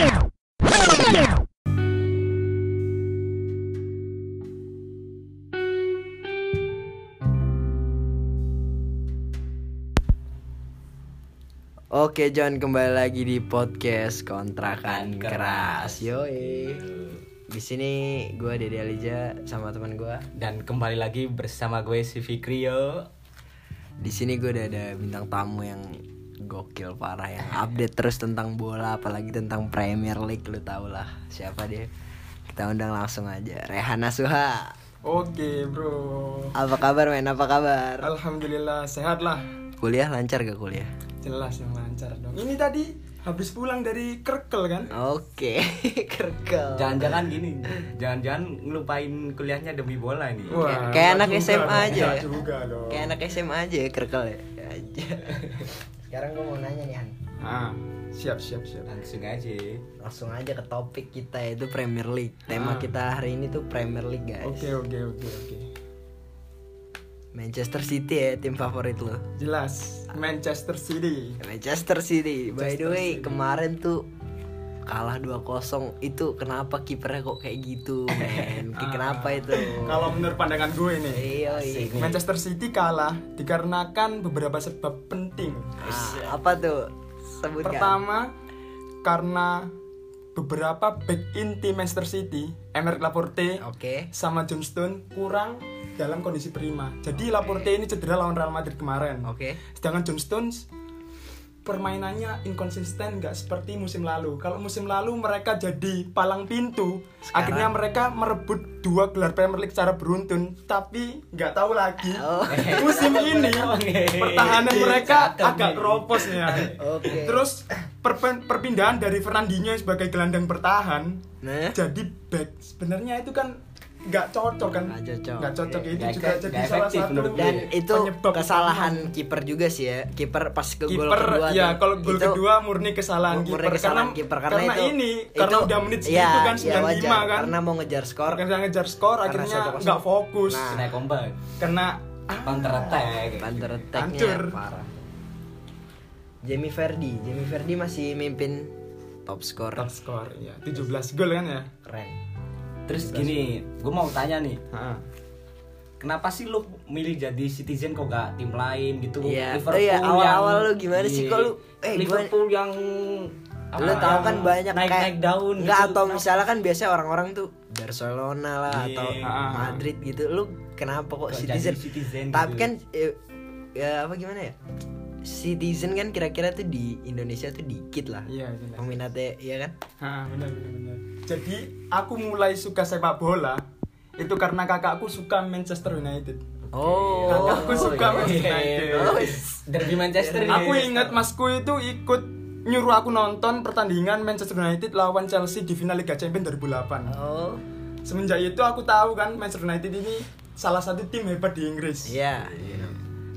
Oke John kembali lagi di podcast kontrakan Kan keras. keras. Yoi. Di sini gue Dede Alija sama teman gue. Dan kembali lagi bersama gue si Fikrio Di sini gue udah ada bintang tamu yang gokil parah yang update terus tentang bola apalagi tentang Premier League lu tau lah siapa dia. Kita undang langsung aja Rehana Suha. Oke bro Apa kabar men? Apa kabar? Alhamdulillah sehat lah Kuliah lancar gak kuliah? Jelas yang lancar dong Ini tadi habis pulang dari Kerkel kan Oke, kerkel. Jangan-jangan gini Jangan-jangan ngelupain kuliahnya demi bola ini Kayak- kayak anak SMA dong, aja nggak ya. juga dong Kayak anak SMA aja ya kerkel ya. Aja. Sekarang gue mau nanya nih Han. ah, Siap siap siap Langsung aja Langsung aja ke topik kita yaitu Premier League. Tema Ah. kita hari ini tuh Premier League guys. Oke oke oke oke Manchester City ya tim favorit lo. Jelas Manchester City Manchester City. By the Manchester way, City. kemarin tuh kalah 2-0 itu kenapa kipernya kok kayak gitu men? Kayak Ah. kenapa itu? Kalau menurut pandangan gue nih iya iya. Manchester City kalah dikarenakan beberapa sebab penting. Ah, apa tuh? Sebutkan. Pertama karena beberapa back inti Manchester City Emerick Laporte oke. sama John Stone kurang dalam kondisi prima. Jadi Laporte ini cedera lawan Real Madrid kemarin. oke. Sedangkan John Stones permainannya inkonsisten nggak seperti musim lalu. Kalau musim lalu mereka jadi palang pintu, Sekarang- akhirnya mereka merebut dua gelar Premier League secara beruntun. Tapi nggak tahu lagi Oh. musim ini pertahanan mereka agak keropos ya. Oke. Terus perpen- perpindahan dari Fernandinho sebagai gelandang bertahan nah jadi back sebenarnya itu kan nggak cocok kan? Nggak cocok. nggak cocok. Itu Nggak juga jadi salah efektif satu menurut gue. dan itu penyebab kesalahan kiper juga sih ya. Kiper pas ke gol kiper kedua ya kalau gol kedua murni kesalahan murni kiper. karena, kiper. Karena, itu ini karena itu- udah menit iya, segitu kan iya, 95 wajar. kan? Karena mau ngejar skor. Karena ngejar skor Karena akhirnya 1-0. nggak fokus. Nah. Kena combat karena ah, Counter attack. Counter attack-nya. Parah. Jamie Verdi Jamie Verdi masih mimpin top skor top skor ya. 17 gol kan ya? Keren Terus gini Gue mau tanya nih Ah. Kenapa sih lu milih jadi citizen kok gak tim lain gitu Iya. Oh iya, awal-awal lu gimana sih? Iya. Kok lu- eh, gua- Liverpool yang lu apa, tahu yang kan banyak naik kayak naik daun nggak gitu. atau misalnya kan biasanya orang-orang tuh Barcelona lah Iya. atau Ah. Madrid gitu lu kenapa kok Kok citizen, citizen tapi gitu? kan eh, ya apa gimana ya citizen kan kira-kira tuh di Indonesia tuh dikit lah iya peminatnya iya kan Ah, benar benar benar. Jadi aku mulai suka sepak bola itu karena kakakku suka Manchester United. oh Kakakku suka iya, Manchester iya, United. iya. Oh, Derby Manchester. Aku ingat masku itu ikut nyuruh aku nonton pertandingan Manchester United lawan Chelsea di final Liga Champions 2008. oh Semenjak itu aku tahu kan Manchester United ini salah satu tim hebat di Inggris. iya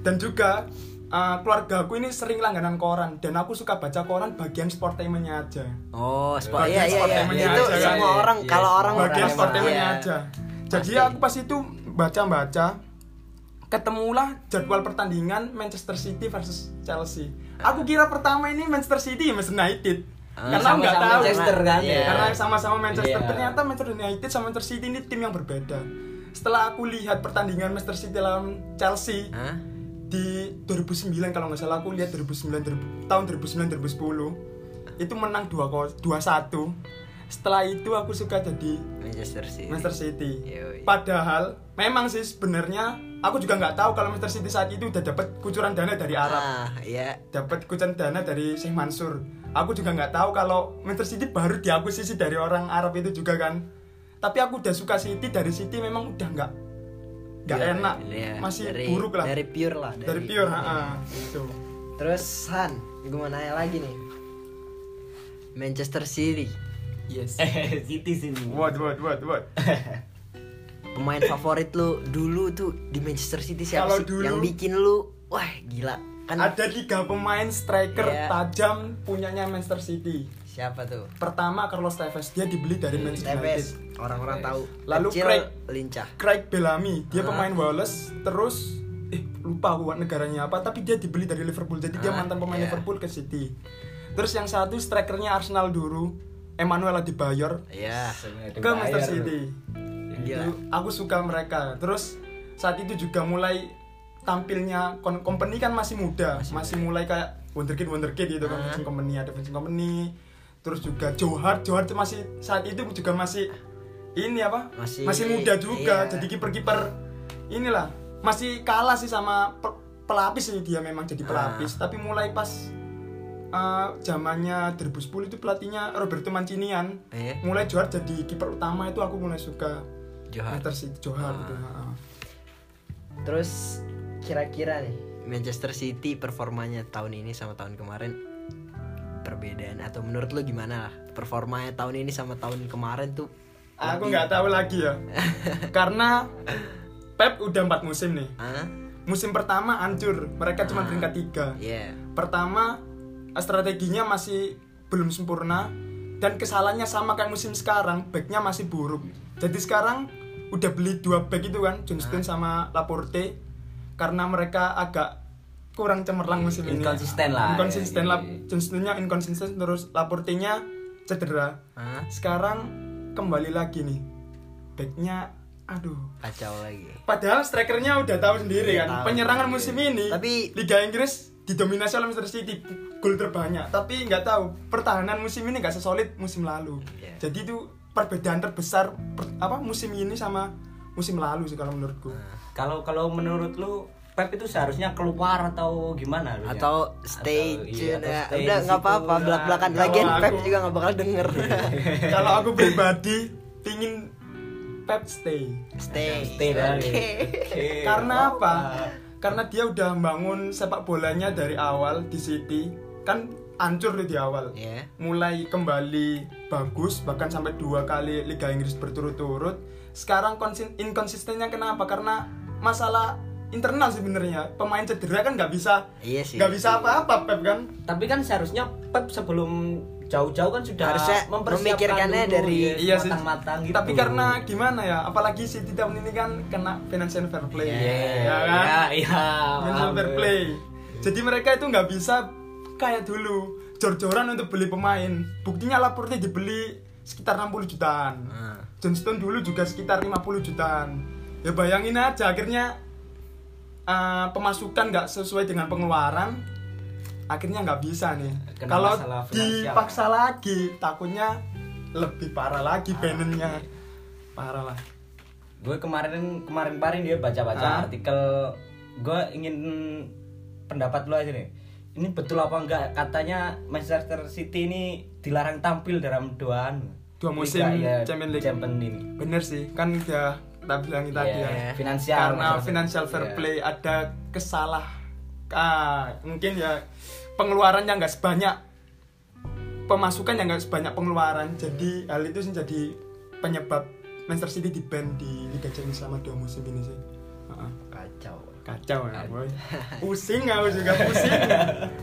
Dan juga uh, keluarga aku ini sering langganan koran dan aku suka baca koran bagian sportainmentnya aja. oh sport Bagian iya iya iya itu aja, semua iya. orang Iya, kalau semua orang bagian sportainmentnya iya. aja. Jadi Pasti. aku pas itu baca-baca ketemulah jadwal pertandingan Manchester City versus Chelsea. Aku kira pertama ini Manchester City ya Manchester United. Ah. Karena Sama-sama nggak tahu Manchester kan Iya. ya. karena sama-sama Manchester. Iya. Ternyata Manchester United sama Manchester City ini tim yang berbeda. Setelah aku lihat pertandingan Manchester City lawan Chelsea Hah? Di 2009 kalau nggak salah aku lihat 2009 2000 tahun 2009 2010 itu menang 2 2-1. Setelah itu aku suka jadi Manchester City Manchester City. Yoi. Padahal memang sih sebenarnya aku juga nggak tahu kalau Manchester City saat itu udah dapat kucuran dana dari Arab, ah iya dapat kucuran dana dari Sheikh Mansur. Aku juga nggak tahu kalau Manchester City baru diakuisisi dari orang Arab itu juga kan. Tapi aku udah suka City dari City memang udah nggak nggak Iya, enak, iya. masih Dari- buruk lah. dari pure lah Dari pure, ha itu. terus Han gue mau nanya lagi nih Manchester City Yes. Eh, City sini. What what what what. pemain favorit lu dulu tuh di Manchester City siapa Kalau sih dulu- yang bikin lu wah gila kan Ada tiga pemain striker Iya. tajam punyanya Manchester City. Siapa tuh Pertama Carlos Tevez, dia dibeli dari Manchester Tevez United. orang-orang tahu Lalu kecil Craig- lincah Craig Bellamy, dia Ah. pemain Wallace, terus eh lupa aku negaranya apa, tapi dia dibeli dari Liverpool. Jadi dia Ah, mantan pemain iya. Liverpool ke City. Terus yang satu strikernya Arsenal dulu, Emmanuel Adebayor Iya. ke Manchester City. Gila. Itu aku suka mereka. Terus saat itu juga mulai tampilnya company kan masih muda, masih, mulai kayak wonderkid wonderkid gitu kan, Vincent company ada Vincent company. Terus juga Joe Hart masih saat itu juga masih ini apa? Masih- muda juga. iya. Jadi kiper-kiper inilah masih kalah sih sama pe- pelapis ini dia memang jadi pelapis, tapi mulai pas eh, zamannya 2010 itu pelatihnya Roberto Mancinian Iya. mulai Johar jadi kiper utama itu aku mulai suka Johar. Manchester City Johar Ah. gitu. heeh. Terus kira-kira nih Manchester City performanya tahun ini sama tahun kemarin perbedaan atau menurut lu gimana lah performanya tahun ini sama tahun kemarin tuh Aku nggak tahu lagi ya. Karena Pep udah empat musim nih. ah Musim pertama hancur, mereka cuma Ah. peringkat tiga. iya Pertama strateginya masih belum sempurna dan kesalahannya sama kayak musim sekarang, backnya masih buruk. Jadi sekarang udah beli dua back itu kan, Johnston sama Laporte karena mereka agak kurang cemerlang musim ini. Inkonsisten lah. Inkonsisten Ya, lah. iya. Johnstonnya inkonsisten terus Laporte-nya cedera. Sekarang kembali lagi nih, backnya aduh. kacau lagi Padahal strikernya udah tahu sendiri Iya, kan. tahu. Penyerangan Iya. musim ini Tapi- Liga Inggris didominasi oleh Manchester City gol terbanyak. Tapi nggak tahu pertahanan musim ini nggak sesolid musim lalu. Iya. Jadi itu perbedaan terbesar per- apa musim ini sama musim lalu sih kalau menurutku. Nah. Kalau kalau menurut lu Pep itu seharusnya keluar atau gimana lu ya? atau stay Atau- tune iya, atau ya. stay udah nggak apa-apa belak belakan lagian Pep juga nggak bakal denger kalau aku pribadi pingin Pep stay. stay Stay dah. Oke. Oke. Karena Oh, apa? Karena dia udah bangun sepak bolanya dari awal di City kan hancur di awal. ya mulai kembali bagus bahkan sampai dua kali Liga Inggris berturut-turut sekarang inkonsistennya kenapa karena masalah internal sebenarnya. Pemain cedera kan nggak bisa iya sih nggak bisa apa-apa Pep kan? Tapi kan seharusnya Pep sebelum jauh-jauh kan sudah Harusnya memikirkannya dulu, dari- ya, iya sih. matang-matang gitu. tapi karena gimana ya apalagi City tahun ini kan kena financial fair play. Iya, ya kan? Iya, iya. financial fair play. Jadi mereka itu nggak bisa kayak dulu jor-joran untuk beli pemain. Buktinya Laporte dibeli sekitar 60 jutaan. Ah. Johnston dulu juga sekitar 50 jutaan. Ya bayangin aja akhirnya uh, pemasukan nggak sesuai dengan pengeluaran akhirnya nggak bisa nih. Kena kalau dipaksa lagi takutnya lebih parah lagi banennya parah lah. Gue kemarin kemarin kemarin dia baca-baca Ah. artikel gue ingin pendapat lo aja nih. Ini betul apa enggak? Katanya Manchester City ini dilarang tampil dalam dua anu, Dua musim Liga, ya, Champions League. Champions ini bener sih kan udah kita bilangin tadi Iya, ya finansial karena financial fair iya. play ada kesalah ah, mungkin ya pengeluaran yang nggak sebanyak pemasukan yang nggak sebanyak pengeluaran. Jadi hal itu sih jadi penyebab Manchester City di ban di Liga Champions selama dua musim ini sih. Kacau. Kacau ya boy. Pusing aku juga pusing.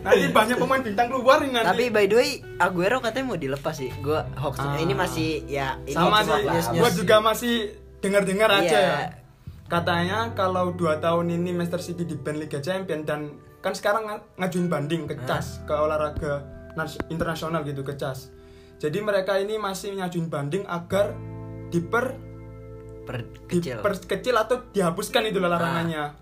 Nanti banyak pemain bintang keluar nanti. Tapi by the way Aguero katanya mau dilepas sih. Gua hoax. Ah. ini masih ya ini sama sih. gua juga masih dengar-dengar aja Iya. ya. Katanya kalau dua tahun ini Manchester City di ban Liga Champion dan kan sekarang nga- ngajuin banding ke CAS ke olahraga nas- internasional gitu ke CAS. Jadi mereka ini masih ngajuin banding agar diper per kecil diperkecil atau dihapuskan itu larangannya.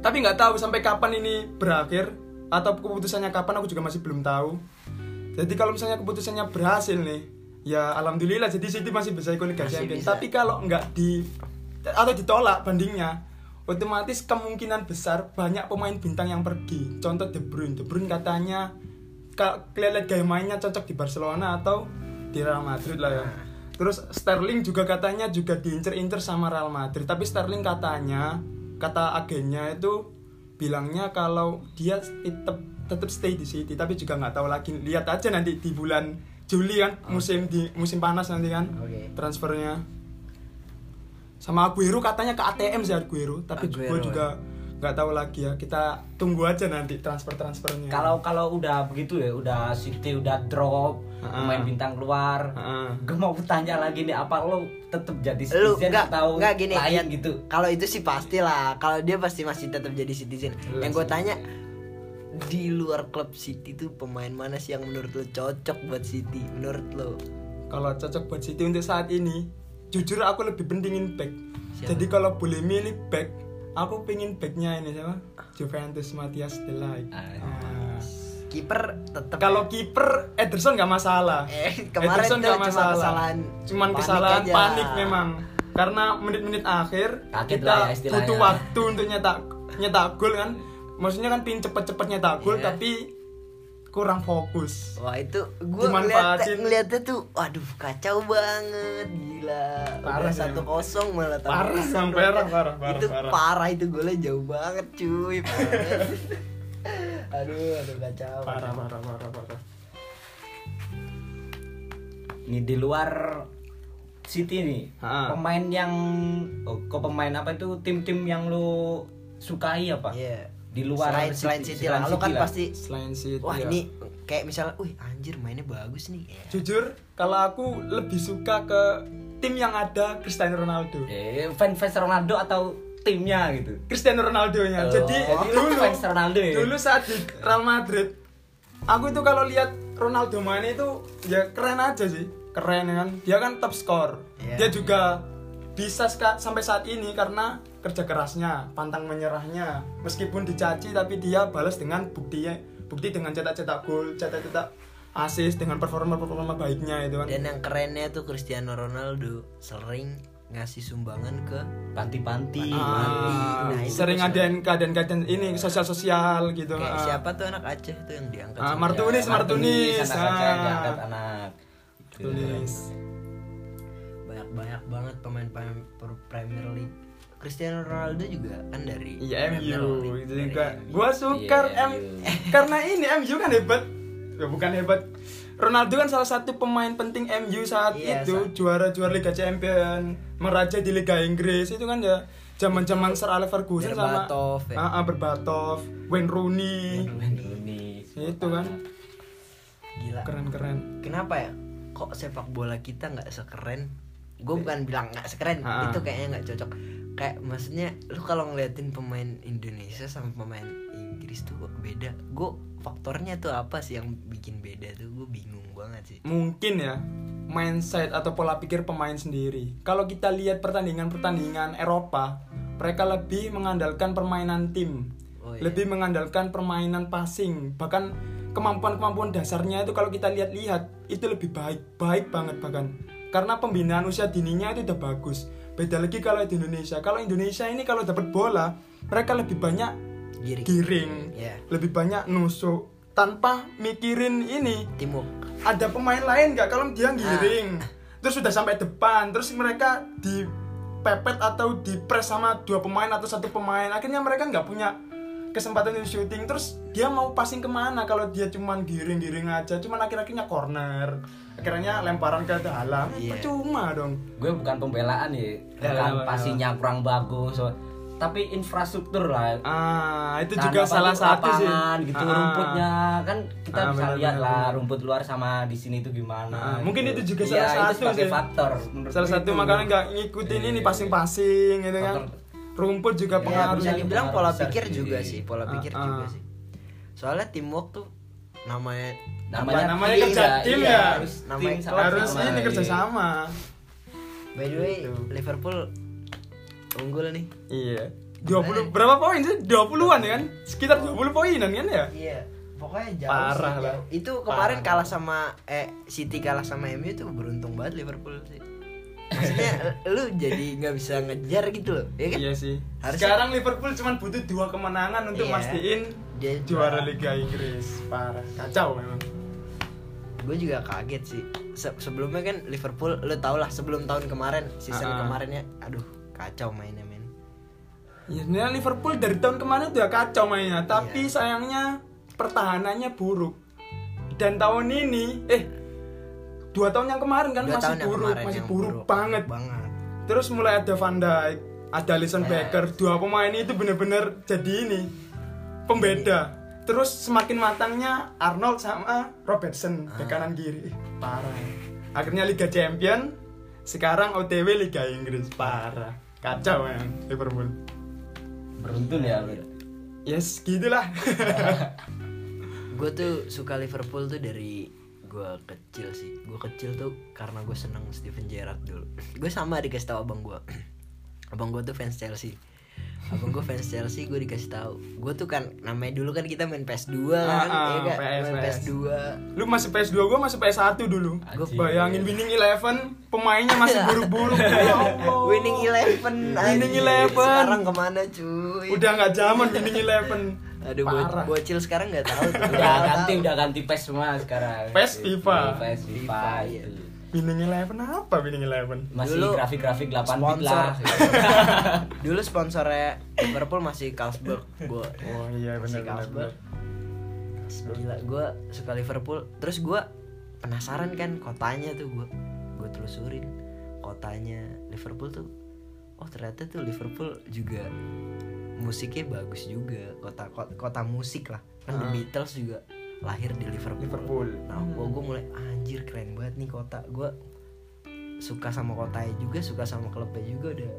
Tapi nggak tahu sampai kapan ini berakhir atau keputusannya kapan aku juga masih belum tahu. Jadi kalau misalnya keputusannya berhasil nih ya alhamdulillah. Jadi City masih bisa ikut Liga Champions. tapi kalau nggak di atau ditolak bandingnya otomatis kemungkinan besar banyak pemain bintang yang pergi. Contoh De Bruyne. De Bruyne katanya lihat gaya mainnya cocok di Barcelona atau di Real Madrid lah ya. Terus Sterling juga katanya juga diincer-incer sama Real Madrid. Tapi Sterling katanya kata agennya itu bilangnya kalau dia tetap tetap stay di City. Tapi juga nggak tahu lagi. Lihat aja nanti di bulan Juli kan musim di musim panas nanti kan Oke. transfernya. Sama Aguero katanya ke ATM sih Aguero tapi Aguero, gue juga nggak tahu lagi ya. Kita tunggu aja nanti transfer transfernya kalau kalau udah begitu ya udah City udah drop pemain bintang keluar Heeh. gue mau bertanya lagi nih apa lo tetap jadi lu citizen enggak atau enggak gini lain ya, gitu? Kalau itu sih pasti lah kalau dia pasti masih tetap jadi citizen. Jelas yang gue tanya di luar klub City tuh pemain mana sih yang menurut lo cocok buat City menurut lo Kalau cocok buat City untuk saat ini, jujur aku lebih pentingin back. Siapa? Jadi kalau boleh milih back, aku pengen backnya ini siapa? Juventus Matias De Ligt. Ah. Ah. kiper tetap Kalau kiper Ederson nggak masalah. Eh, kemarin Ederson nggak cuma masalah. kesalahan Cuman panik kesalahan aja. panik memang. Karena menit-menit akhir Kaget kita ya butuh waktu untuk nyetak nyetak gol kan. Maksudnya kan pingin cepet-cepet nyetak gol Iya. tapi kurang fokus. Wah itu gue Dimanfaatin. ngeliatnya tuh, waduh kacau banget, gila. Parah satu kosong malah Parah. Bang, parah, parah, parah, Itu parah. parah itu golnya jauh banget cuy. parah. aduh, aduh kacau. Parah parah parah parah. Ini di luar City nih. Ha. Pemain yang oh, kok pemain apa itu tim-tim yang lu sukai apa? Iya. Di luar selain, selain City lah, selain lo kan City lah. pasti Selain City. wah ya. ini kayak misalnya, wih anjir mainnya bagus nih. Ya. jujur kalau aku lebih suka ke tim yang ada Cristiano Ronaldo. Eh, fans fans Ronaldo atau timnya gitu. Cristiano Ronaldo-nya. Oh, Jadi jadi dulu lu fans Ronaldo ya? Dulu saat di Real Madrid, aku itu kalau lihat Ronaldo main itu ya keren aja sih. Keren kan. Dia kan top skor. Iya. Dia juga bisa ska- sampai saat ini karena kerja kerasnya, pantang menyerahnya. Meskipun dicaci tapi dia balas dengan buktinya, bukti dengan cetak-cetak gol, cetak-cetak assist dengan performa-performa baiknya itu kan. Dan yang kerennya tuh Cristiano Ronaldo sering ngasih sumbangan ke Panti-panti. Ah, Nah, sering bisa. ngadain keadaan-keadaan ini sosial-sosial gitu. kayak Ah. siapa tuh anak Aceh tuh yang diangkat Ah, Martunis, Ya, Martunis. anak aja yang ah. diangkat anak. Tulis. banyak-banyak banget pemain-pemain Premier League. Cristiano Ronaldo juga kan dari Iya Premier MU itu juga. Gua suka Iya, M MU. karena ini MU kan hebat. Ya bukan hebat. Ronaldo kan salah satu pemain penting MU saat Iya, itu sa- juara-juara Liga Champion, meraja di Liga Inggris itu kan ya zaman-zaman Sir Alex Ferguson sama ya. Ah, ah, Berbatov, Wayne Rooney. Ini. Itu kan Gila. keren-keren. Kenapa ya? Kok sepak bola kita nggak sekeren? Gue bukan bilang nggak sekeren, Ah. itu kayaknya nggak cocok. Kayak maksudnya lu kalau ngeliatin pemain Indonesia sama pemain Inggris tuh beda. Gue faktornya tuh apa sih yang bikin beda tuh? Gue bingung banget sih. mungkin ya mindset atau pola pikir pemain sendiri. Kalau kita lihat pertandingan-pertandingan Eropa, mereka lebih mengandalkan permainan tim, Oh, iya. lebih mengandalkan permainan passing, bahkan kemampuan-kemampuan dasarnya itu kalau kita lihat-lihat itu lebih baik, baik banget bahkan. Karena pembinaan usia dininya itu udah bagus. Beda lagi kalau di Indonesia. Kalau Indonesia ini kalau dapat bola, mereka lebih banyak Giring. giring, Iya. lebih banyak nusuk tanpa mikirin ini Timur. ada pemain lain nggak kalau dia giring Ah. terus sudah sampai depan terus mereka dipepet atau dipres sama dua pemain atau satu pemain akhirnya mereka nggak punya kesempatan untuk syuting terus dia mau passing ke mana kalau dia cuman giring-giring aja cuman akhir-akhirnya corner akhirnya lemparan ke dalam Iya. percuma dong Gue bukan pembelaan ya, Ya, kan ya, ya. passingnya kurang bagus. so- Tapi infrastruktur lah. ah itu juga salah satu sih lapangan gitu Ah. rumputnya kan kita Ah, bisa benar, lihat lah rumput luar sama di sini tuh gimana. Ah, mungkin itu juga Iya, salah itu satu sih. faktor. salah satu itu. makanya nggak ngikutin ini passing-passing gitu kan Faktor- rumput juga Ya, pengaruh bisa dibilang besar pola sih. pikir juga sih, pola Ah, pikir ah. juga sih. Soalnya teamwork tuh namanya namanya, namanya tim kerja tim ya. harus Namanya tim sama harus sama, ini iya. kerjasama by the way Gitu. Liverpool unggul nih. iya 20 berapa poin sih 20-an ya kan sekitar 20 poinan kan ya Iya, pokoknya jauh Parah sih, lah. jauh. Itu kemarin Parah. kalah sama eh City kalah sama MU tuh beruntung banget Liverpool sih. Maksudnya lu jadi nggak bisa ngejar gitu loh, ya kan? iya sih Harusnya- sekarang Liverpool cuma butuh dua kemenangan untuk Iya. mastiin Dia juara Liga Inggris parah kacau memang Gue juga kaget sih. Se- sebelumnya kan Liverpool, lu tau lah sebelum tahun kemarin, season Ah, ah. kemarinnya, aduh kacau mainnya men. ya sebenarnya Liverpool dari tahun kemarin udah kacau mainnya tapi Iya. sayangnya pertahanannya buruk dan tahun ini eh dua tahun yang kemarin kan Dua masih buruk kemarin masih yang buruk, banget Banget. Terus mulai ada Van Dijk, ada Alisson Yes. Becker, dua pemain itu bener-bener jadi ini pembeda. Terus semakin matangnya Arnold sama Robertson Ah. bek kanan kiri. Parah. Akhirnya Liga Champion, sekarang OTW Liga Inggris. Parah. Kacau ya Liverpool. beruntun ya lu. yes gitulah gue tuh suka Liverpool tuh dari gue kecil sih. Gue kecil tuh karena gue seneng Steven Gerrard dulu. Gue sama dikasih tahu abang gue abang gue tuh fans Chelsea. Abang gue fans Chelsea gue dikasih tahu gue tuh kan namanya dulu kan kita main PS2 kan Ah, ah, ya kan? PS, main PS. PS2 lu masih PS2 gue masih PS1 dulu. Anjir. bayangin winning eleven pemainnya masih buruk-buruk ya Allah. Winning Eleven Winning. Eleven. Sekarang ke mana cuy? Udah nggak zaman winning eleven Aduh bo bocil sekarang nggak tahu tuh. udah ganti tahu. udah ganti PES semua sekarang PES, FIFA. PES FIFA iya. winning eleven apa winning eleven masih Dulu grafik-grafik 8 bit sponsor. lah Dulu sponsornya Liverpool masih Carlsberg gua oh iya benar Carlsberg. Gila, gue suka Liverpool. Terus gue penasaran kan kotanya tuh gue gue telusurin kotanya Liverpool tuh. Oh ternyata tuh Liverpool juga musiknya bagus juga kota kota, kota musik lah kan The Ah. Beatles juga lahir di Liverpool. Liverpool. Nah, gua, gua mulai anjir keren banget nih kota. Gue suka sama kotanya juga, suka sama klubnya juga udah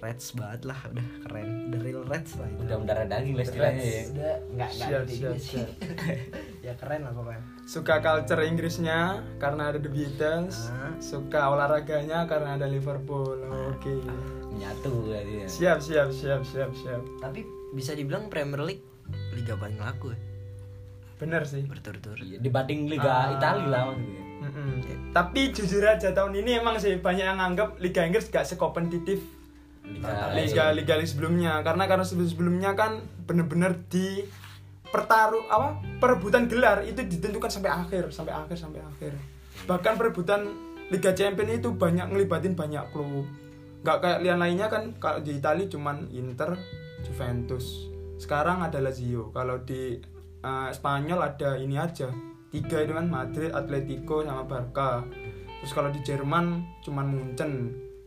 Reds banget lah, udah keren, the real Reds lah itu. udah mendarah daging lah istilahnya ya Udah nggak nggak sih. ya keren lah pokoknya. suka culture Inggrisnya karena ada The Beatles. Ah. suka olahraganya karena ada Liverpool. Oke. Menyatu ya. Siap siap siap siap siap. Tapi bisa dibilang Premier League liga paling laku ya, bener sih. Berturut-turut. Iya, dibanding Liga Ah. Italia lah maksudnya Mm-mm. tapi jujur aja tahun ini emang sih banyak yang anggap Liga Inggris gak sekompetitif. Liga liga liga liga sebelumnya. Karena karena sebelum sebelumnya kan bener-bener di pertaruh apa perebutan gelar itu ditentukan sampai akhir sampai akhir sampai akhir. Bahkan perebutan Liga Champions itu banyak ngelibatin banyak klub. Nggak kayak lian lainnya kan kalau di Italia cuman Inter Juventus. Sekarang ada Lazio. Kalau di eh, Spanyol ada ini aja tiga itu kan Madrid Atletico sama Barca. Terus kalau di Jerman cuman Munchen.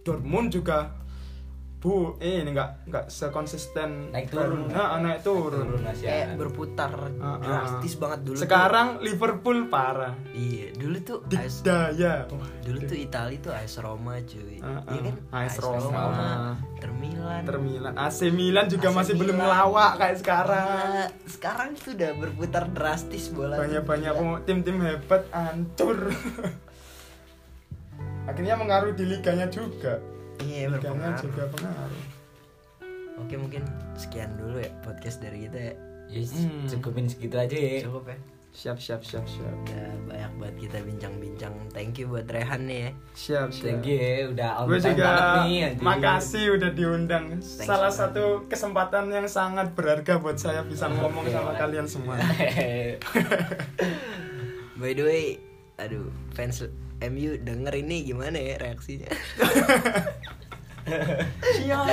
Dortmund juga bu eh, ini nggak nggak sekonsisten Naik turun. nah, naik turun, turun Asia. Kayak berputar Ah, ah. drastis banget dulu. tuh. sekarang Liverpool parah iya, dulu tuh AS, dikdaya Wah, dulu tuh Italia tuh AS Roma cuy. Ah, Iya kan? ah. AS Roma. Inter Milan. Inter Milan AC Milan juga AC masih belum Milan. ngelawak kayak sekarang Nah, sekarang tuh udah berputar drastis bola. banyak banyak tim-tim hebat hancur akhirnya mengaruh di liganya juga Iya berpengaruh. juga pengaruh Oke mungkin sekian dulu ya podcast dari kita ya. Yes, Hmm. cukupin segitu aja ya Cukup ya. siap siap siap siap Udah banyak banget kita bincang-bincang. Thank you buat Rehan nih ya. siap siap Thank you ya, udah on gue time juga banget nih anjing. makasih udah diundang salah banget. satu kesempatan yang sangat berharga buat saya bisa ngomong sama kalian semua By the way, aduh fans MU denger ini gimana ya reaksinya? siap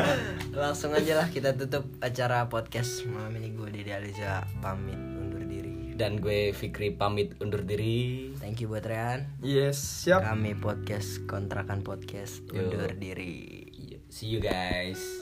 Langsung aja lah kita tutup acara podcast malam ini gue Dede Aliza pamit undur diri. Dan gue Fikri pamit undur diri Thank you buat Rehan. yes siap Kami podcast kontrakan podcast Yo. undur diri. See you guys